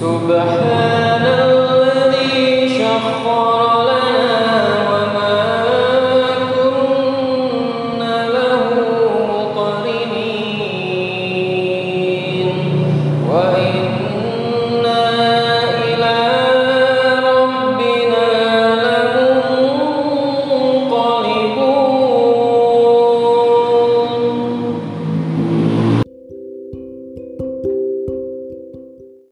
سبحان